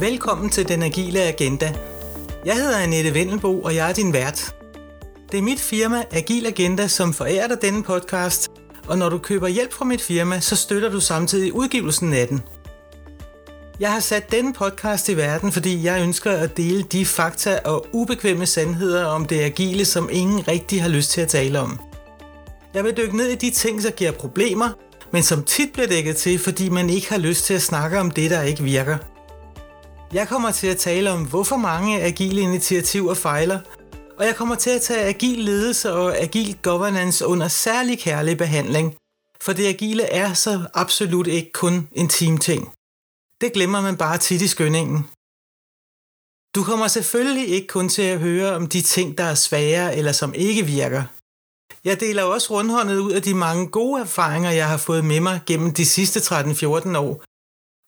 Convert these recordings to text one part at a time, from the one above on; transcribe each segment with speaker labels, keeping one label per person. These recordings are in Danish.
Speaker 1: Velkommen til Den Agile Agenda. Jeg hedder Annette Vendelbo, og jeg er din vært. Det er mit firma Agil Agenda, som forærer dig denne podcast, og når du køber hjælp fra mit firma, så støtter du samtidig udgivelsen af den. Jeg har sat denne podcast i verden, fordi jeg ønsker at dele de fakta og ubekvemme sandheder om det agile, som ingen rigtig har lyst til at tale om. Jeg vil dykke ned i de ting, der giver problemer, men som tit bliver dækket til, fordi man ikke har lyst til at snakke om det, der ikke virker. Jeg kommer til at tale om, hvorfor mange agile initiativer fejler, og jeg kommer til at tage agil ledelse og agil governance under særlig kærlig behandling, for det agile er så absolut ikke kun en teamting. Det glemmer man bare tit i skyndingen. Du kommer selvfølgelig ikke kun til at høre om de ting, der er svære eller som ikke virker. Jeg deler også rundhåndet ud af de mange gode erfaringer, jeg har fået med mig gennem de sidste 13-14 år,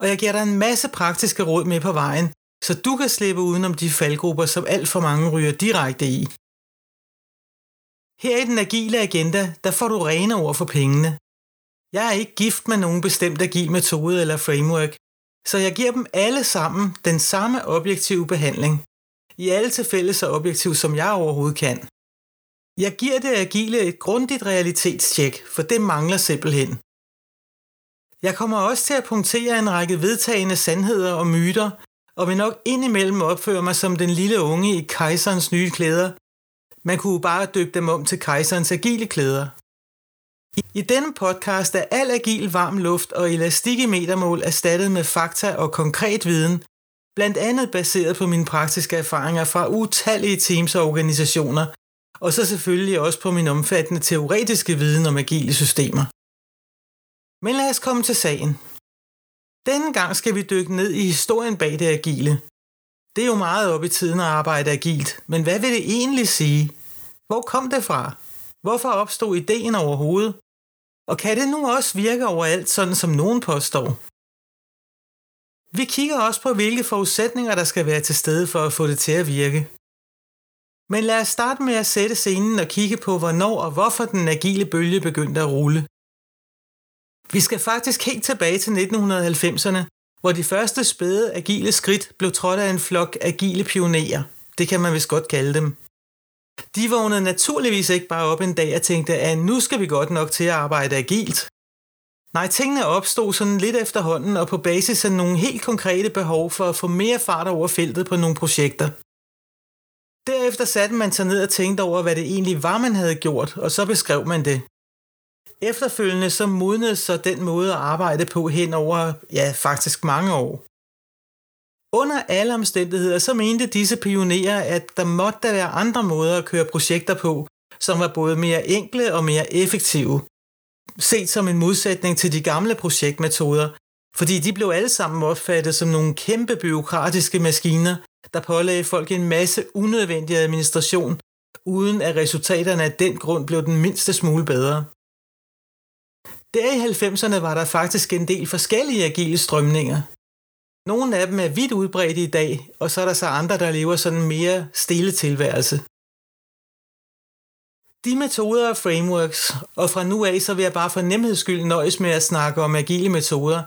Speaker 1: og jeg giver dig en masse praktiske råd med på vejen, så du kan slippe udenom de faldgrupper, som alt for mange ryger direkte i. Her i den agile agenda, der får du rene ord for pengene. Jeg er ikke gift med nogen bestemt agil metode eller framework, så jeg giver dem alle sammen den samme objektive behandling. I alle tilfælde så objektiv, som jeg overhovedet kan. Jeg giver det agile et grundigt realitetstjek, for det mangler simpelthen. Jeg kommer også til at punktere en række vedtagende sandheder og myter, og vil nok indimellem opføre mig som den lille unge i kejserens nye klæder. Man kunne bare døbe dem om til kejserens agile klæder. I denne podcast er al agil varm luft og elastik i metermål erstattet med fakta og konkret viden, blandt andet baseret på mine praktiske erfaringer fra utallige teams og organisationer, og så selvfølgelig også på min omfattende teoretiske viden om agile systemer. Men lad os komme til sagen. Denne gang skal vi dykke ned i historien bag det agile. Det er jo meget op i tiden at arbejde agilt, men hvad vil det egentlig sige? Hvor kom det fra? Hvorfor opstod ideen overhovedet? Og kan det nu også virke overalt, sådan som nogen påstår? Vi kigger også på, hvilke forudsætninger der skal være til stede for at få det til at virke. Men lad os starte med at sætte scenen og kigge på, hvornår og hvorfor den agile bølge begyndte at rulle. Vi skal faktisk helt tilbage til 1990'erne, hvor de første spæde agile skridt blev trådt af en flok agile pionerer. Det kan man vist godt kalde dem. De vågnede naturligvis ikke bare op en dag og tænkte, at nu skal vi godt nok til at arbejde agilt. Nej, tingene opstod sådan lidt efterhånden og på basis af nogle helt konkrete behov for at få mere fart over feltet på nogle projekter. Derefter satte man sig ned og tænkte over, hvad det egentlig var, man havde gjort, og så beskrev man det. Efterfølgende så modnede så den måde at arbejde på hen over, ja, faktisk mange år. Under alle omstændigheder så mente disse pionerer, at der måtte være andre måder at køre projekter på, som var både mere enkle og mere effektive. Set som en modsætning til de gamle projektmetoder, fordi de blev alle sammen opfattet som nogle kæmpe byråkratiske maskiner, der pålagde folk en masse unødvendig administration, uden at resultaterne af den grund blev den mindste smule bedre. Der i 90'erne var der faktisk en del forskellige agile strømninger. Nogle af dem er vidt udbredte i dag, og så er der så andre, der lever sådan en mere stille tilværelse. De metoder og frameworks, og fra nu af så vil jeg bare for nemheds skyld nøjes med at snakke om agile metoder.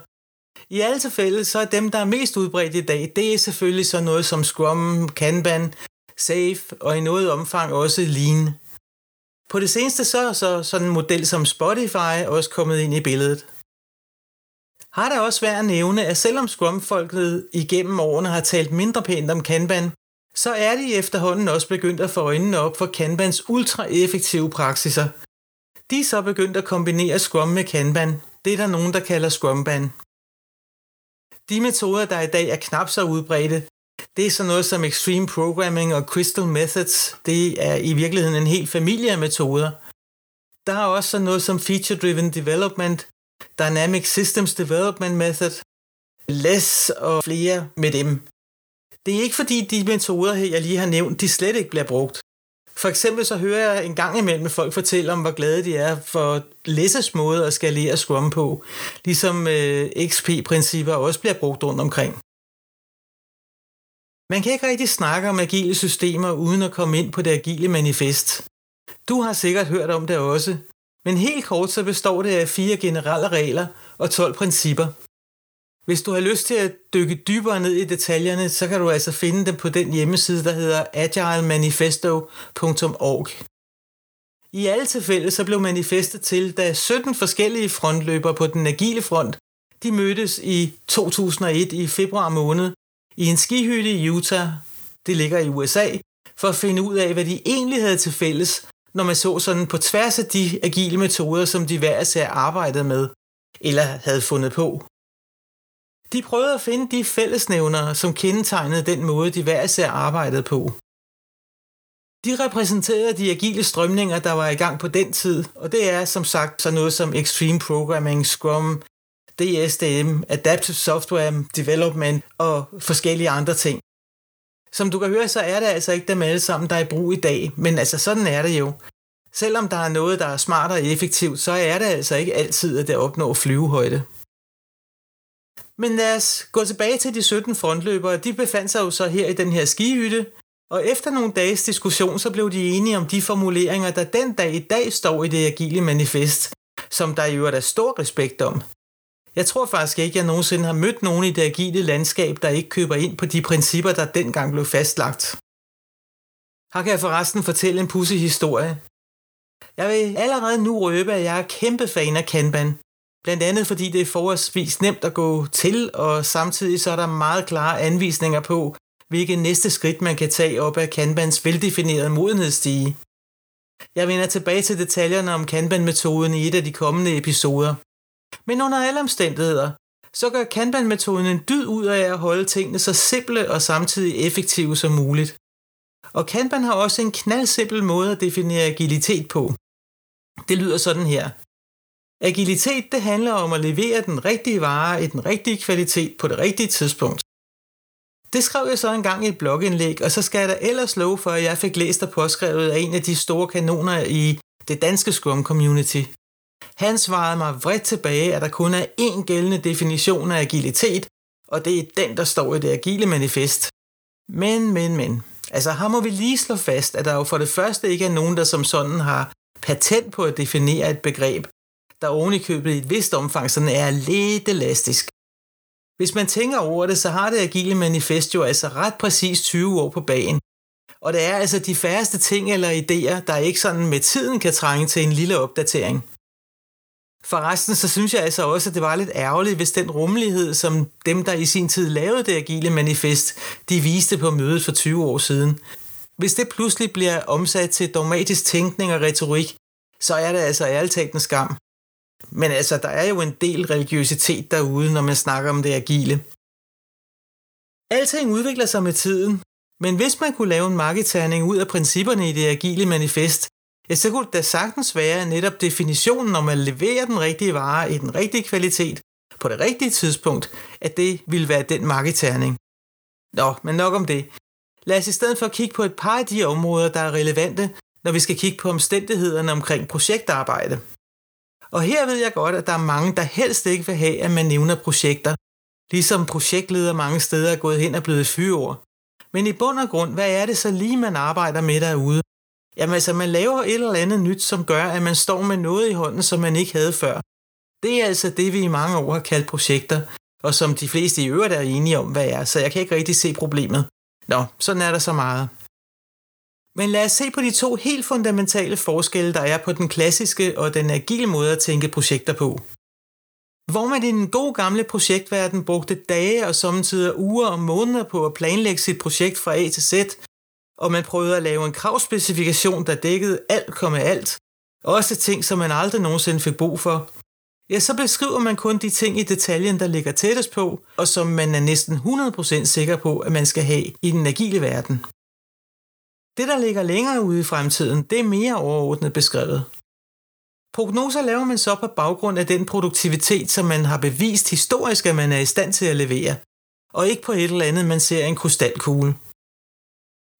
Speaker 1: I alle tilfælde så er dem, der er mest udbredt i dag, det er selvfølgelig så noget som Scrum, Kanban, Safe og i noget omfang også Lean. På det seneste så er så sådan en model som Spotify også kommet ind i billedet. Har der også været at nævne, at selvom Scrum-folket igennem årene har talt mindre pænt om Kanban, så er de efterhånden også begyndt at få øjnene op for Kanbans ultra-effektive praksiser. De er så begyndt at kombinere Scrum med Kanban. Det er der nogen, der kalder Scrumban. De metoder, der i dag er knap så udbredte, det er sådan noget som Extreme Programming og Crystal Methods. Det er i virkeligheden en hel familie af metoder. Der er også sådan noget som Feature Driven Development, Dynamic Systems Development Method, LESS og flere med dem. Det er ikke fordi de metoder, jeg lige har nævnt, de slet ikke bliver brugt. For eksempel så hører jeg en gang imellem folk fortælle om, hvor glade de er for Lesses måde at skalere Scrum på, ligesom øh, XP-principper også bliver brugt rundt omkring. Man kan ikke rigtig snakke om agile systemer uden at komme ind på det agile manifest. Du har sikkert hørt om det også, men helt kort så består det af fire generelle regler og 12 principper. Hvis du har lyst til at dykke dybere ned i detaljerne, så kan du altså finde dem på den hjemmeside, der hedder agilemanifesto.org. I alle tilfælde så blev manifestet til, da 17 forskellige frontløbere på den agile front, de mødtes i 2001 i februar måned i en skihytte i Utah, det ligger i USA, for at finde ud af, hvad de egentlig havde til fælles, når man så sådan på tværs af de agile metoder, som de hver især arbejdede med, eller havde fundet på. De prøvede at finde de fællesnævnere, som kendetegnede den måde, de hver især arbejdede på. De repræsenterede de agile strømninger, der var i gang på den tid, og det er som sagt så noget som Extreme Programming, Scrum, DSDM, Adaptive Software Development og forskellige andre ting. Som du kan høre, så er det altså ikke dem alle sammen, der er i brug i dag, men altså sådan er det jo. Selvom der er noget, der er smart og effektivt, så er det altså ikke altid, at det opnår flyvehøjde. Men lad os gå tilbage til de 17 frontløbere. De befandt sig jo så her i den her skihytte, og efter nogle dages diskussion, så blev de enige om de formuleringer, der den dag i dag står i det agile manifest, som der jo er der stor respekt om. Jeg tror faktisk ikke, at jeg nogensinde har mødt nogen i det agile landskab, der ikke køber ind på de principper, der dengang blev fastlagt. Her kan jeg forresten fortælle en pussy historie. Jeg vil allerede nu røbe, at jeg er kæmpe fan af Kanban. Blandt andet fordi det er forholdsvis nemt at gå til, og samtidig så er der meget klare anvisninger på, hvilke næste skridt man kan tage op af Kanbans veldefinerede modenhedsstige. Jeg vender tilbage til detaljerne om Kanban-metoden i et af de kommende episoder. Men under alle omstændigheder, så gør Kanban-metoden en dyd ud af at holde tingene så simple og samtidig effektive som muligt. Og Kanban har også en knaldsimpel måde at definere agilitet på. Det lyder sådan her. Agilitet det handler om at levere den rigtige vare i den rigtige kvalitet på det rigtige tidspunkt. Det skrev jeg så engang i et blogindlæg, og så skal jeg da ellers love for, at jeg fik læst og påskrevet af en af de store kanoner i det danske Scrum Community. Han svarede mig vredt tilbage, at der kun er én gældende definition af agilitet, og det er den, der står i det agile manifest. Men, men, men. Altså, her må vi lige slå fast, at der jo for det første ikke er nogen, der som sådan har patent på at definere et begreb, der ovenikøbet i et vist omfang sådan er lidt elastisk. Hvis man tænker over det, så har det agile manifest jo altså ret præcis 20 år på bagen. Og det er altså de færreste ting eller idéer, der ikke sådan med tiden kan trænge til en lille opdatering. Forresten så synes jeg altså også, at det var lidt ærgerligt, hvis den rummelighed, som dem, der i sin tid lavede det agile manifest, de viste på mødet for 20 år siden. Hvis det pludselig bliver omsat til dogmatisk tænkning og retorik, så er det altså ærligt talt en skam. Men altså, der er jo en del religiøsitet derude, når man snakker om det agile. Alting udvikler sig med tiden, men hvis man kunne lave en marketerning ud af principperne i det agile manifest, ja, så kunne det da sagtens være netop definitionen når man leverer den rigtige vare i den rigtige kvalitet på det rigtige tidspunkt, at det ville være den marketerning. Nå, men nok om det. Lad os i stedet for kigge på et par af de områder, der er relevante, når vi skal kigge på omstændighederne omkring projektarbejde. Og her ved jeg godt, at der er mange, der helst ikke vil have, at man nævner projekter, ligesom projektleder mange steder er gået hen og blevet fyreord. Men i bund og grund, hvad er det så lige, man arbejder med derude? Jamen altså, man laver et eller andet nyt, som gør, at man står med noget i hånden, som man ikke havde før. Det er altså det, vi i mange år har kaldt projekter, og som de fleste i øvrigt er enige om, hvad er, så jeg kan ikke rigtig se problemet. Nå, sådan er der så meget. Men lad os se på de to helt fundamentale forskelle, der er på den klassiske og den agile måde at tænke projekter på. Hvor man i den gode gamle projektverden brugte dage og samtidig uger og måneder på at planlægge sit projekt fra A til Z, og man prøvede at lave en kravspecifikation, der dækkede alt komme alt, også ting, som man aldrig nogensinde fik brug for, ja, så beskriver man kun de ting i detaljen, der ligger tættest på, og som man er næsten 100% sikker på, at man skal have i den agile verden. Det, der ligger længere ude i fremtiden, det er mere overordnet beskrevet. Prognoser laver man så på baggrund af den produktivitet, som man har bevist historisk, at man er i stand til at levere, og ikke på et eller andet, man ser en krystalkugle.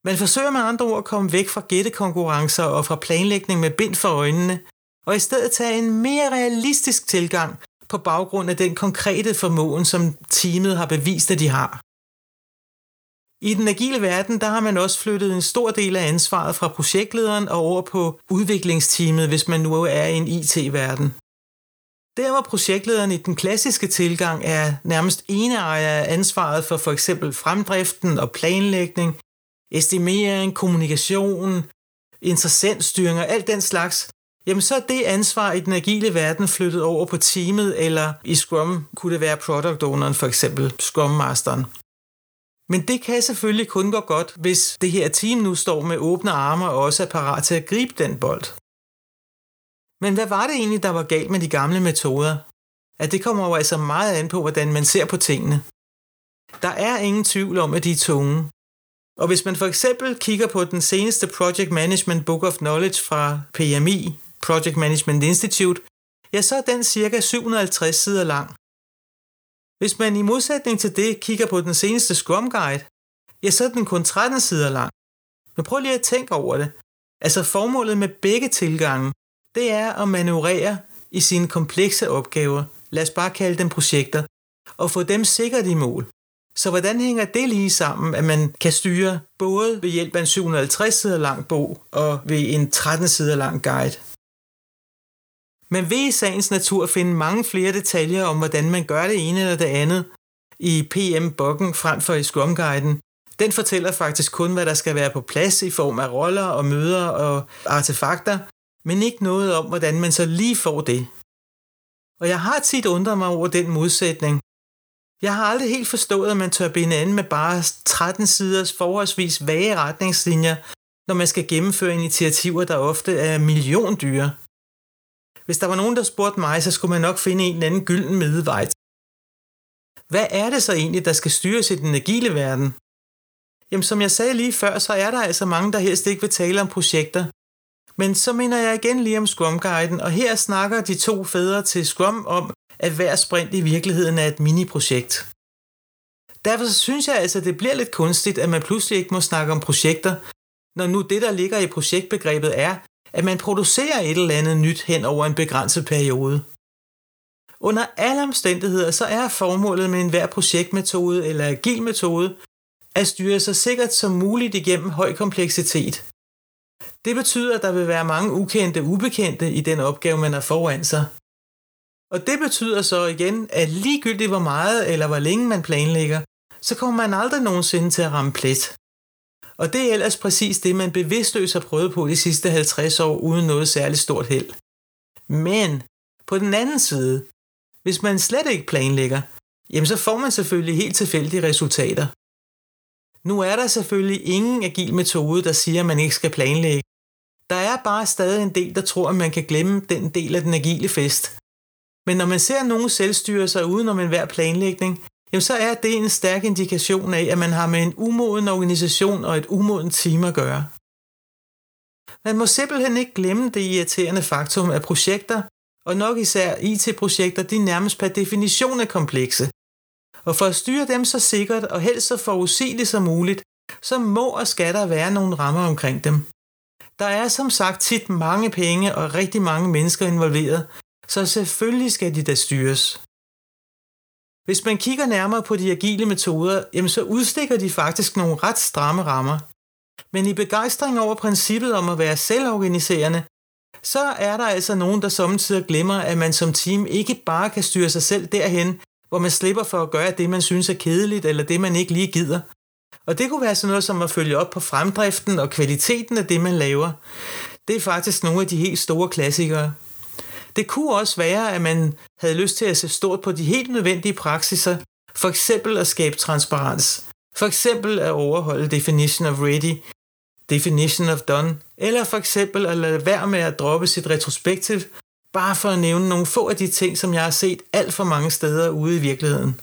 Speaker 1: Man forsøger med andre ord at komme væk fra gættekonkurrencer og fra planlægning med bind for øjnene, og i stedet tage en mere realistisk tilgang på baggrund af den konkrete formåen, som teamet har bevist, at de har. I den agile verden, der har man også flyttet en stor del af ansvaret fra projektlederen og over på udviklingsteamet, hvis man nu er i en IT-verden. Der hvor projektlederen i den klassiske tilgang er nærmest ene ejer af ansvaret for for eksempel fremdriften og planlægning, estimering, kommunikation, interessentstyring og alt den slags, jamen så er det ansvar i den agile verden flyttet over på teamet, eller i Scrum kunne det være product owneren, for eksempel Scrum Masteren. Men det kan selvfølgelig kun gå godt, hvis det her team nu står med åbne arme og også er parat til at gribe den bold. Men hvad var det egentlig, der var galt med de gamle metoder? At det kommer jo altså meget an på, hvordan man ser på tingene. Der er ingen tvivl om, at de er tunge. Og hvis man for eksempel kigger på den seneste Project Management Book of Knowledge fra PMI, Project Management Institute, ja, så er den cirka 750 sider lang. Hvis man i modsætning til det kigger på den seneste Scrum Guide, ja, så er den kun 13 sider lang. Men prøv lige at tænke over det. Altså formålet med begge tilgange, det er at manøvrere i sine komplekse opgaver, lad os bare kalde dem projekter, og få dem sikkert i mål. Så hvordan hænger det lige sammen, at man kan styre både ved hjælp af en 750 sider lang bog og ved en 13 sider lang guide? Man vil i sagens natur finde mange flere detaljer om, hvordan man gør det ene eller det andet i PM-bokken frem for i Scrum-guiden. Den fortæller faktisk kun, hvad der skal være på plads i form af roller og møder og artefakter, men ikke noget om, hvordan man så lige får det. Og jeg har tit undret mig over den modsætning. Jeg har aldrig helt forstået, at man tør binde an med bare 13 siders forholdsvis vage retningslinjer, når man skal gennemføre initiativer, der ofte er milliondyre. Hvis der var nogen, der spurgte mig, så skulle man nok finde en eller anden gylden middelvej. Hvad er det så egentlig, der skal styres i den agile verden? Jamen som jeg sagde lige før, så er der altså mange, der helst ikke vil tale om projekter. Men så mener jeg igen lige om Scrum-guiden, og her snakker de to fædre til Scrum om, at hver sprint i virkeligheden er et mini-projekt. Derfor synes jeg altså, at det bliver lidt kunstigt, at man pludselig ikke må snakke om projekter, når nu det, der ligger i projektbegrebet er, at man producerer et eller andet nyt hen over en begrænset periode. Under alle omstændigheder så er formålet med enhver projektmetode eller agil metode at styre sig sikkert som muligt igennem høj kompleksitet. Det betyder, at der vil være mange ukendte ubekendte i den opgave, man har foran sig. Og det betyder så igen, at ligegyldigt hvor meget eller hvor længe man planlægger, så kommer man aldrig nogensinde til at ramme plet. Og det er ellers præcis det, man bevidstløst har prøvet på de sidste 50 år uden noget særligt stort held. Men på den anden side, hvis man slet ikke planlægger, jamen så får man selvfølgelig helt tilfældige resultater. Nu er der selvfølgelig ingen agil metode, der siger, at man ikke skal planlægge. Der er bare stadig en del, der tror, at man kan glemme den del af den agile fest. Men når man ser nogen selvstyre sig uden om enhver planlægning, jamen så er det en stærk indikation af, at man har med en umoden organisation og et umoden team at gøre. Man må simpelthen ikke glemme det irriterende faktum, at projekter, og nok især IT-projekter, de nærmest per definition er komplekse. Og for at styre dem så sikkert og helst så forudsigeligt som muligt, så må og skal der være nogle rammer omkring dem. Der er som sagt tit mange penge og rigtig mange mennesker involveret, så selvfølgelig skal de da styres. Hvis man kigger nærmere på de agile metoder, jamen så udstikker de faktisk nogle ret stramme rammer. Men i begejstring over princippet om at være selvorganiserende, så er der altså nogen, der samtidig glemmer, at man som team ikke bare kan styre sig selv derhen, hvor man slipper for at gøre det, man synes er kedeligt, eller det, man ikke lige gider. Og det kunne være sådan noget som at følge op på fremdriften og kvaliteten af det, man laver. Det er faktisk nogle af de helt store klassikere. Det kunne også være, at man havde lyst til at se stort på de helt nødvendige praksiser, for eksempel at skabe transparens, for eksempel at overholde definition of ready, definition of done, eller for eksempel at lade være med at droppe sit retrospektiv, bare for at nævne nogle få af de ting, som jeg har set alt for mange steder ude i virkeligheden.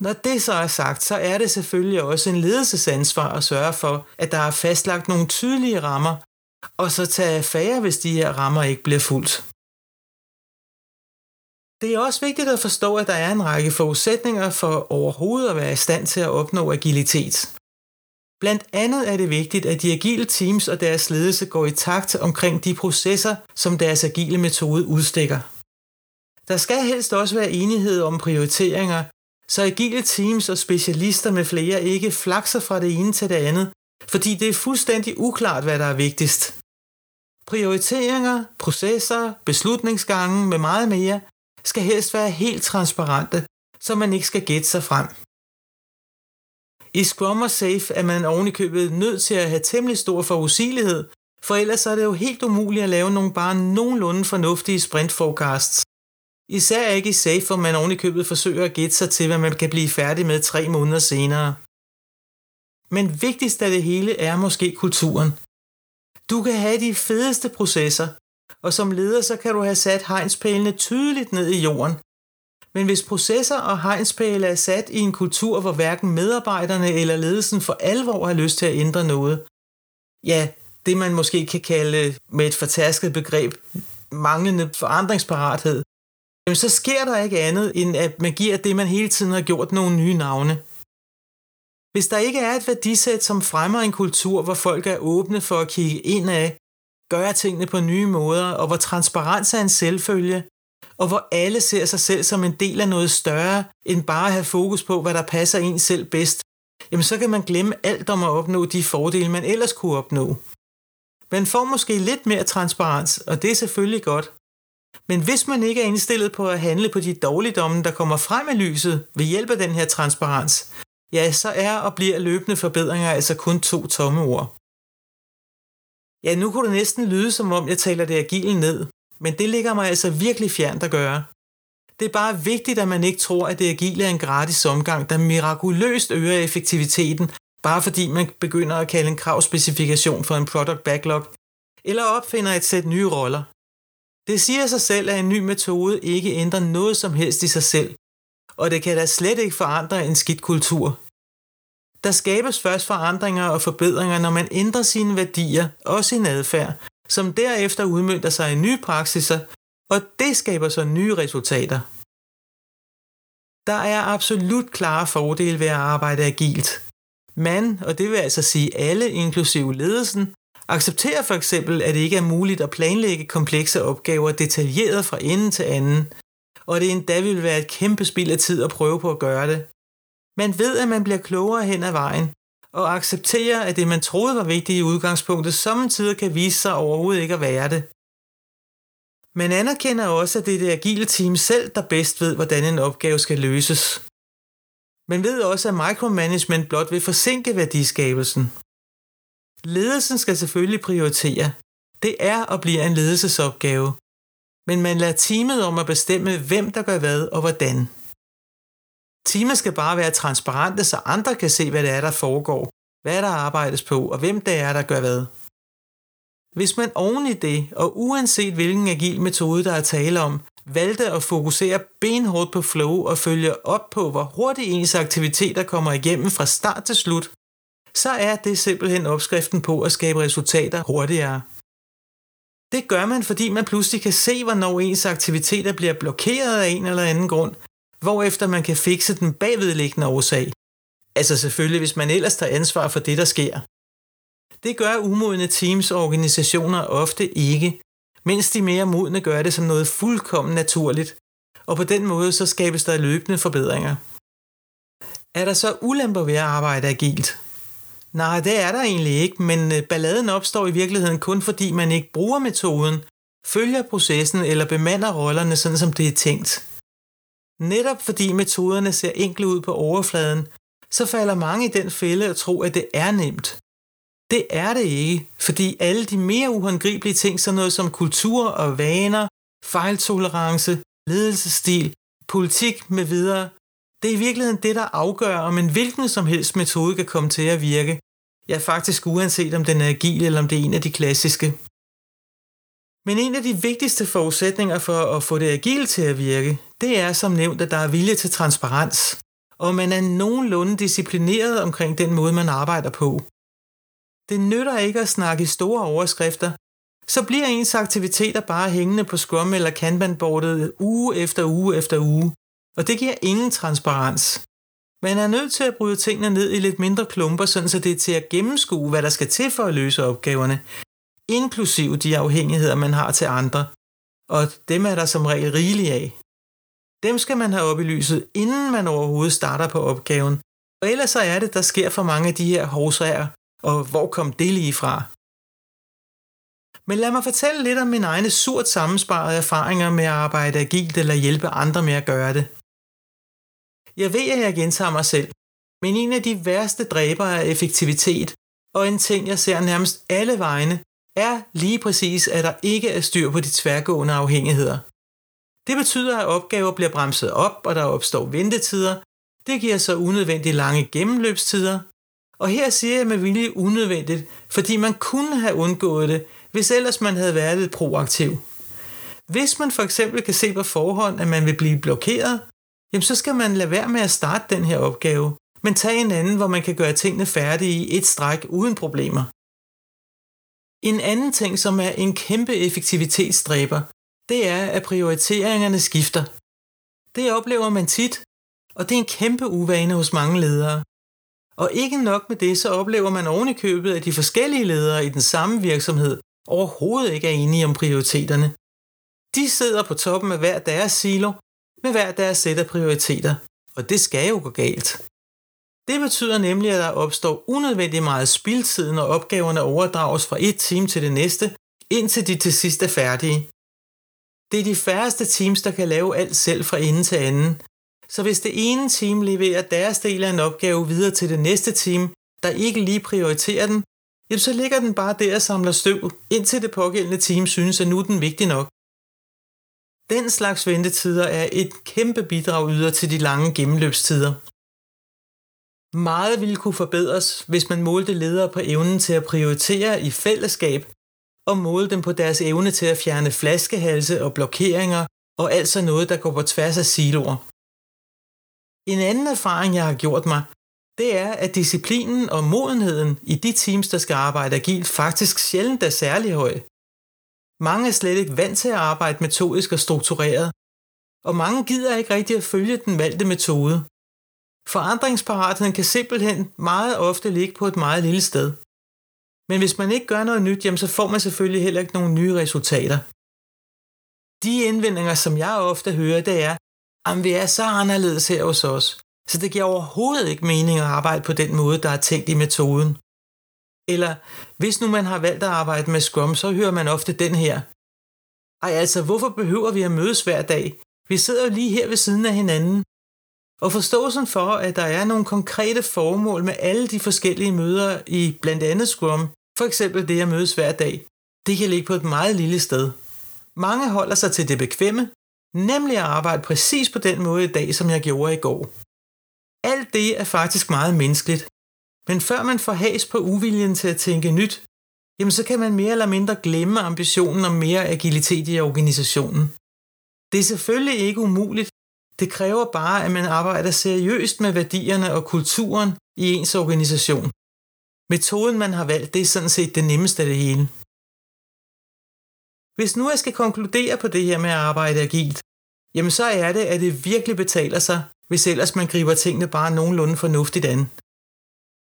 Speaker 1: Når det så er sagt, så er det selvfølgelig også en ledelsesansvar at sørge for, at der er fastlagt nogle tydelige rammer, og så tage affære, hvis de her rammer ikke bliver fuldt. Det er også vigtigt at forstå, at der er en række forudsætninger for overhovedet at være i stand til at opnå agilitet. Blandt andet er det vigtigt, at de agile teams og deres ledelse går i takt omkring de processer, som deres agile metode udstikker. Der skal helst også være enighed om prioriteringer, så agile teams og specialister med flere ikke flakser fra det ene til det andet, fordi det er fuldstændig uklart, hvad der er vigtigst. Prioriteringer, processer, beslutningsgange med meget mere skal helst være helt transparente, så man ikke skal gætte sig frem. I Scrum og Safe er man ovenikøbet nødt til at have temmelig stor forudsigelighed, for ellers er det jo helt umuligt at lave nogle bare nogenlunde fornuftige sprint forecasts. Især ikke i Safe, hvor man ovenikøbet forsøger at gætte sig til, hvad man kan blive færdig med tre måneder senere. Men vigtigst af det hele er måske kulturen. Du kan have de fedeste processer, og som leder så kan du have sat hegnspælene tydeligt ned i jorden. Men hvis processer og hegnspæle er sat i en kultur, hvor hverken medarbejderne eller ledelsen for alvor har lyst til at ændre noget, ja, det man måske kan kalde med et fortasket begreb manglende forandringsparathed, jamen så sker der ikke andet, end at man giver det, man hele tiden har gjort, nogle nye navne. Hvis der ikke er et værdisæt, som fremmer en kultur, hvor folk er åbne for at kigge ind af, gøre tingene på nye måder, og hvor transparens er en selvfølge, og hvor alle ser sig selv som en del af noget større, end bare at have fokus på, hvad der passer en selv bedst, jamen så kan man glemme alt om at opnå de fordele, man ellers kunne opnå. Man får måske lidt mere transparens, og det er selvfølgelig godt. Men hvis man ikke er indstillet på at handle på de dårligdomme, der kommer frem i lyset ved hjælp af den her transparens, ja, så er og bliver løbende forbedringer altså kun to tomme ord. Ja, nu kunne det næsten lyde som om, jeg taler det agile ned, men det ligger mig altså virkelig fjernt at gøre. Det er bare vigtigt, at man ikke tror, at det agile er en gratis omgang, der mirakuløst øger effektiviteten, bare fordi man begynder at kalde en kravspecifikation for en product backlog, eller opfinder et sæt nye roller. Det siger sig selv, at en ny metode ikke ændrer noget som helst i sig selv, og det kan da slet ikke forandre en skidt kultur. Der skabes først forandringer og forbedringer, når man ændrer sine værdier og sin adfærd, som derefter udmyndter sig i nye praksiser, og det skaber så nye resultater. Der er absolut klare fordele ved at arbejde agilt. Man, og det vil altså sige alle, inklusive ledelsen, accepterer for eksempel, at det ikke er muligt at planlægge komplekse opgaver detaljeret fra ende til anden, og det endda vil være et kæmpe spild af tid at prøve på at gøre det. Man ved, at man bliver klogere hen ad vejen, og accepterer, at det, man troede var vigtigt i udgangspunktet, samtidig kan vise sig overhovedet ikke at være det. Man anerkender også, at det er det agile team selv, der bedst ved, hvordan en opgave skal løses. Man ved også, at micromanagement blot vil forsinke værdiskabelsen. Ledelsen skal selvfølgelig prioritere. Det er og bliver en ledelsesopgave. Men man lader teamet om at bestemme, hvem der gør hvad og hvordan. Teamet skal bare være transparente, så andre kan se, hvad det er, der foregår, hvad der arbejdes på, og hvem det er, der gør hvad. Hvis man oven i det, og uanset hvilken agil metode der er tale om, valgte at fokusere benhårdt på flow og følge op på, hvor hurtigt ens aktiviteter kommer igennem fra start til slut, så er det simpelthen opskriften på at skabe resultater hurtigere. Det gør man, fordi man pludselig kan se, hvornår ens aktiviteter bliver blokeret af en eller anden grund, hvorefter man kan fikse den bagvedliggende årsag. Altså selvfølgelig, hvis man ellers tager ansvar for det, der sker. Det gør umodne teams og organisationer ofte ikke, mens de mere modne gør det som noget fuldkommen naturligt, og på den måde så skabes der løbende forbedringer. Er der så ulemper ved at arbejde agilt? Nej, det er der egentlig ikke, men øh, balladen opstår i virkeligheden kun fordi man ikke bruger metoden, følger processen eller bemander rollerne sådan som det er tænkt. Netop fordi metoderne ser enkle ud på overfladen, så falder mange i den fælde at tro, at det er nemt. Det er det ikke, fordi alle de mere uhåndgribelige ting, sådan noget som kultur og vaner, fejltolerance, ledelsesstil, politik med videre, det er i virkeligheden det, der afgør, om en hvilken som helst metode kan komme til at virke. Ja, faktisk uanset om den er agil eller om det er en af de klassiske. Men en af de vigtigste forudsætninger for at få det agile til at virke, det er som nævnt, at der er vilje til transparens, og man er nogenlunde disciplineret omkring den måde, man arbejder på. Det nytter ikke at snakke i store overskrifter, så bliver ens aktiviteter bare hængende på Scrum eller Kanban-bordet uge efter uge efter uge, og det giver ingen transparens. Man er nødt til at bryde tingene ned i lidt mindre klumper, sådan så det er til at gennemskue, hvad der skal til for at løse opgaverne, inklusiv de afhængigheder, man har til andre. Og dem er der som regel rigeligt af. Dem skal man have op i lyset, inden man overhovedet starter på opgaven. Og ellers så er det, der sker for mange af de her hovsager, og hvor kom det lige fra? Men lad mig fortælle lidt om mine egne surt sammensparede erfaringer med at arbejde agilt eller hjælpe andre med at gøre det. Jeg ved, at jeg gentager mig selv, men en af de værste dræber af effektivitet, og en ting, jeg ser nærmest alle vegne, er lige præcis, at der ikke er styr på de tværgående afhængigheder. Det betyder, at opgaver bliver bremset op, og der opstår ventetider. Det giver så unødvendigt lange gennemløbstider. Og her siger jeg med vilje unødvendigt, fordi man kunne have undgået det, hvis ellers man havde været lidt proaktiv. Hvis man for eksempel kan se på forhånd, at man vil blive blokeret, jamen så skal man lade være med at starte den her opgave, men tage en anden, hvor man kan gøre tingene færdige i et stræk uden problemer. En anden ting, som er en kæmpe effektivitetsstræber, det er, at prioriteringerne skifter. Det oplever man tit, og det er en kæmpe uvane hos mange ledere. Og ikke nok med det, så oplever man ovenikøbet, i købet, at de forskellige ledere i den samme virksomhed overhovedet ikke er enige om prioriteterne. De sidder på toppen af hver deres silo, med hver deres sæt af prioriteter, og det skal jo gå galt. Det betyder nemlig, at der opstår unødvendigt meget spildtid, når opgaverne overdrages fra et team til det næste, indtil de til sidst er færdige. Det er de færreste teams, der kan lave alt selv fra ende til anden. Så hvis det ene team leverer deres del af en opgave videre til det næste team, der ikke lige prioriterer den, jamen så ligger den bare der og samler støv, indtil det pågældende team synes, at nu er den vigtig nok. Den slags ventetider er et kæmpe bidrag yder til de lange gennemløbstider. Meget ville kunne forbedres, hvis man målte ledere på evnen til at prioritere i fællesskab og måle dem på deres evne til at fjerne flaskehalse og blokeringer og altså noget, der går på tværs af siloer. En anden erfaring, jeg har gjort mig, det er, at disciplinen og modenheden i de teams, der skal arbejde agilt, faktisk sjældent er særlig høj. Mange er slet ikke vant til at arbejde metodisk og struktureret, og mange gider ikke rigtig at følge den valgte metode. Forandringsparatheden kan simpelthen meget ofte ligge på et meget lille sted. Men hvis man ikke gør noget nyt, jamen så får man selvfølgelig heller ikke nogen nye resultater. De indvendinger, som jeg ofte hører, det er, at vi er så anderledes her hos os, så det giver overhovedet ikke mening at arbejde på den måde, der er tænkt i metoden. Eller hvis nu man har valgt at arbejde med Scrum, så hører man ofte den her. Ej altså, hvorfor behøver vi at mødes hver dag? Vi sidder jo lige her ved siden af hinanden. Og forståelsen for, at der er nogle konkrete formål med alle de forskellige møder i blandt andet Scrum, for eksempel det at mødes hver dag, det kan ligge på et meget lille sted. Mange holder sig til det bekvemme, nemlig at arbejde præcis på den måde i dag, som jeg gjorde i går. Alt det er faktisk meget menneskeligt, men før man får has på uviljen til at tænke nyt, jamen så kan man mere eller mindre glemme ambitionen om mere agilitet i organisationen. Det er selvfølgelig ikke umuligt, det kræver bare, at man arbejder seriøst med værdierne og kulturen i ens organisation. Metoden, man har valgt, det er sådan set det nemmeste af det hele. Hvis nu jeg skal konkludere på det her med at arbejde agilt, jamen så er det, at det virkelig betaler sig, hvis ellers man griber tingene bare nogenlunde fornuftigt an.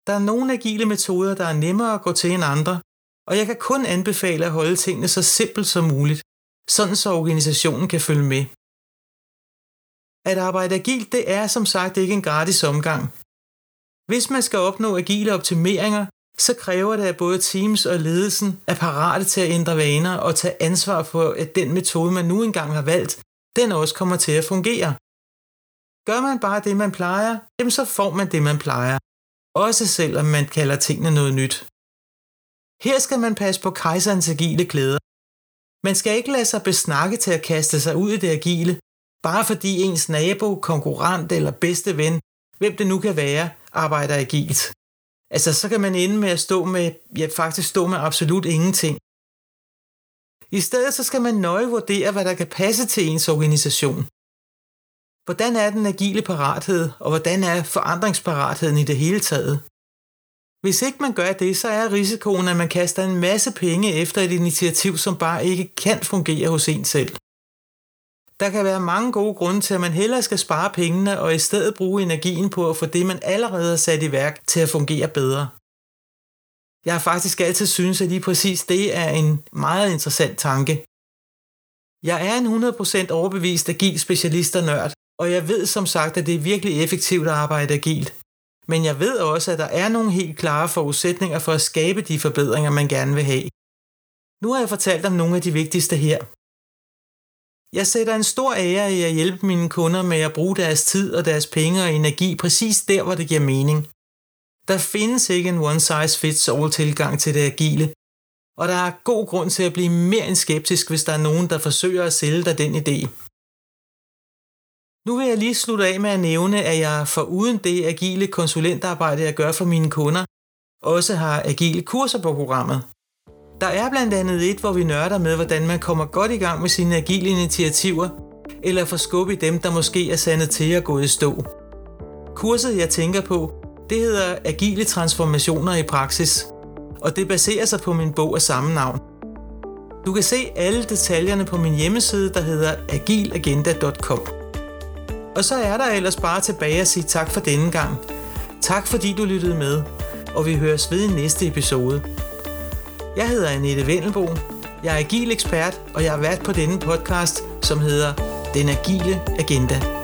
Speaker 1: Der er nogle agile metoder, der er nemmere at gå til end andre, og jeg kan kun anbefale at holde tingene så simpelt som muligt, sådan så organisationen kan følge med. At arbejde agilt, det er som sagt ikke en gratis omgang. Hvis man skal opnå agile optimeringer, så kræver det, at både teams og ledelsen er parate til at ændre vaner og tage ansvar for, at den metode, man nu engang har valgt, den også kommer til at fungere. Gør man bare det, man plejer, jamen så får man det, man plejer. Også selvom man kalder tingene noget nyt. Her skal man passe på kejserens agile klæder. Man skal ikke lade sig besnakke til at kaste sig ud i det agile, bare fordi ens nabo, konkurrent eller bedste ven, hvem det nu kan være, arbejder agilt. Altså, så kan man ende med at stå med, ja, faktisk stå med absolut ingenting. I stedet så skal man nøje vurdere, hvad der kan passe til ens organisation. Hvordan er den agile parathed, og hvordan er forandringsparatheden i det hele taget? Hvis ikke man gør det, så er risikoen, at man kaster en masse penge efter et initiativ, som bare ikke kan fungere hos en selv. Der kan være mange gode grunde til, at man hellere skal spare pengene og i stedet bruge energien på at få det, man allerede har sat i værk, til at fungere bedre. Jeg har faktisk altid synes, at lige præcis det er en meget interessant tanke. Jeg er en 100% overbevist agil specialist og nørd, og jeg ved som sagt, at det er virkelig effektivt at arbejde agilt. Men jeg ved også, at der er nogle helt klare forudsætninger for at skabe de forbedringer, man gerne vil have. Nu har jeg fortalt om nogle af de vigtigste her. Jeg sætter en stor ære i at hjælpe mine kunder med at bruge deres tid og deres penge og energi præcis der, hvor det giver mening. Der findes ikke en one-size-fits-all tilgang til det agile, og der er god grund til at blive mere end skeptisk, hvis der er nogen, der forsøger at sælge dig den idé. Nu vil jeg lige slutte af med at nævne, at jeg for uden det agile konsulentarbejde, jeg gør for mine kunder, også har agile kurser på programmet. Der er blandt andet et, hvor vi nørder med, hvordan man kommer godt i gang med sine agile initiativer, eller får skub i dem, der måske er sandet til at gå i stå. Kurset, jeg tænker på, det hedder Agile transformationer i praksis, og det baserer sig på min bog af samme navn. Du kan se alle detaljerne på min hjemmeside, der hedder agilagenda.com. Og så er der ellers bare tilbage at sige tak for denne gang. Tak fordi du lyttede med, og vi høres ved i næste episode. Jeg hedder Annette Vendelbo. Jeg er agil ekspert, og jeg er vært på denne podcast, som hedder Den Agile Agenda.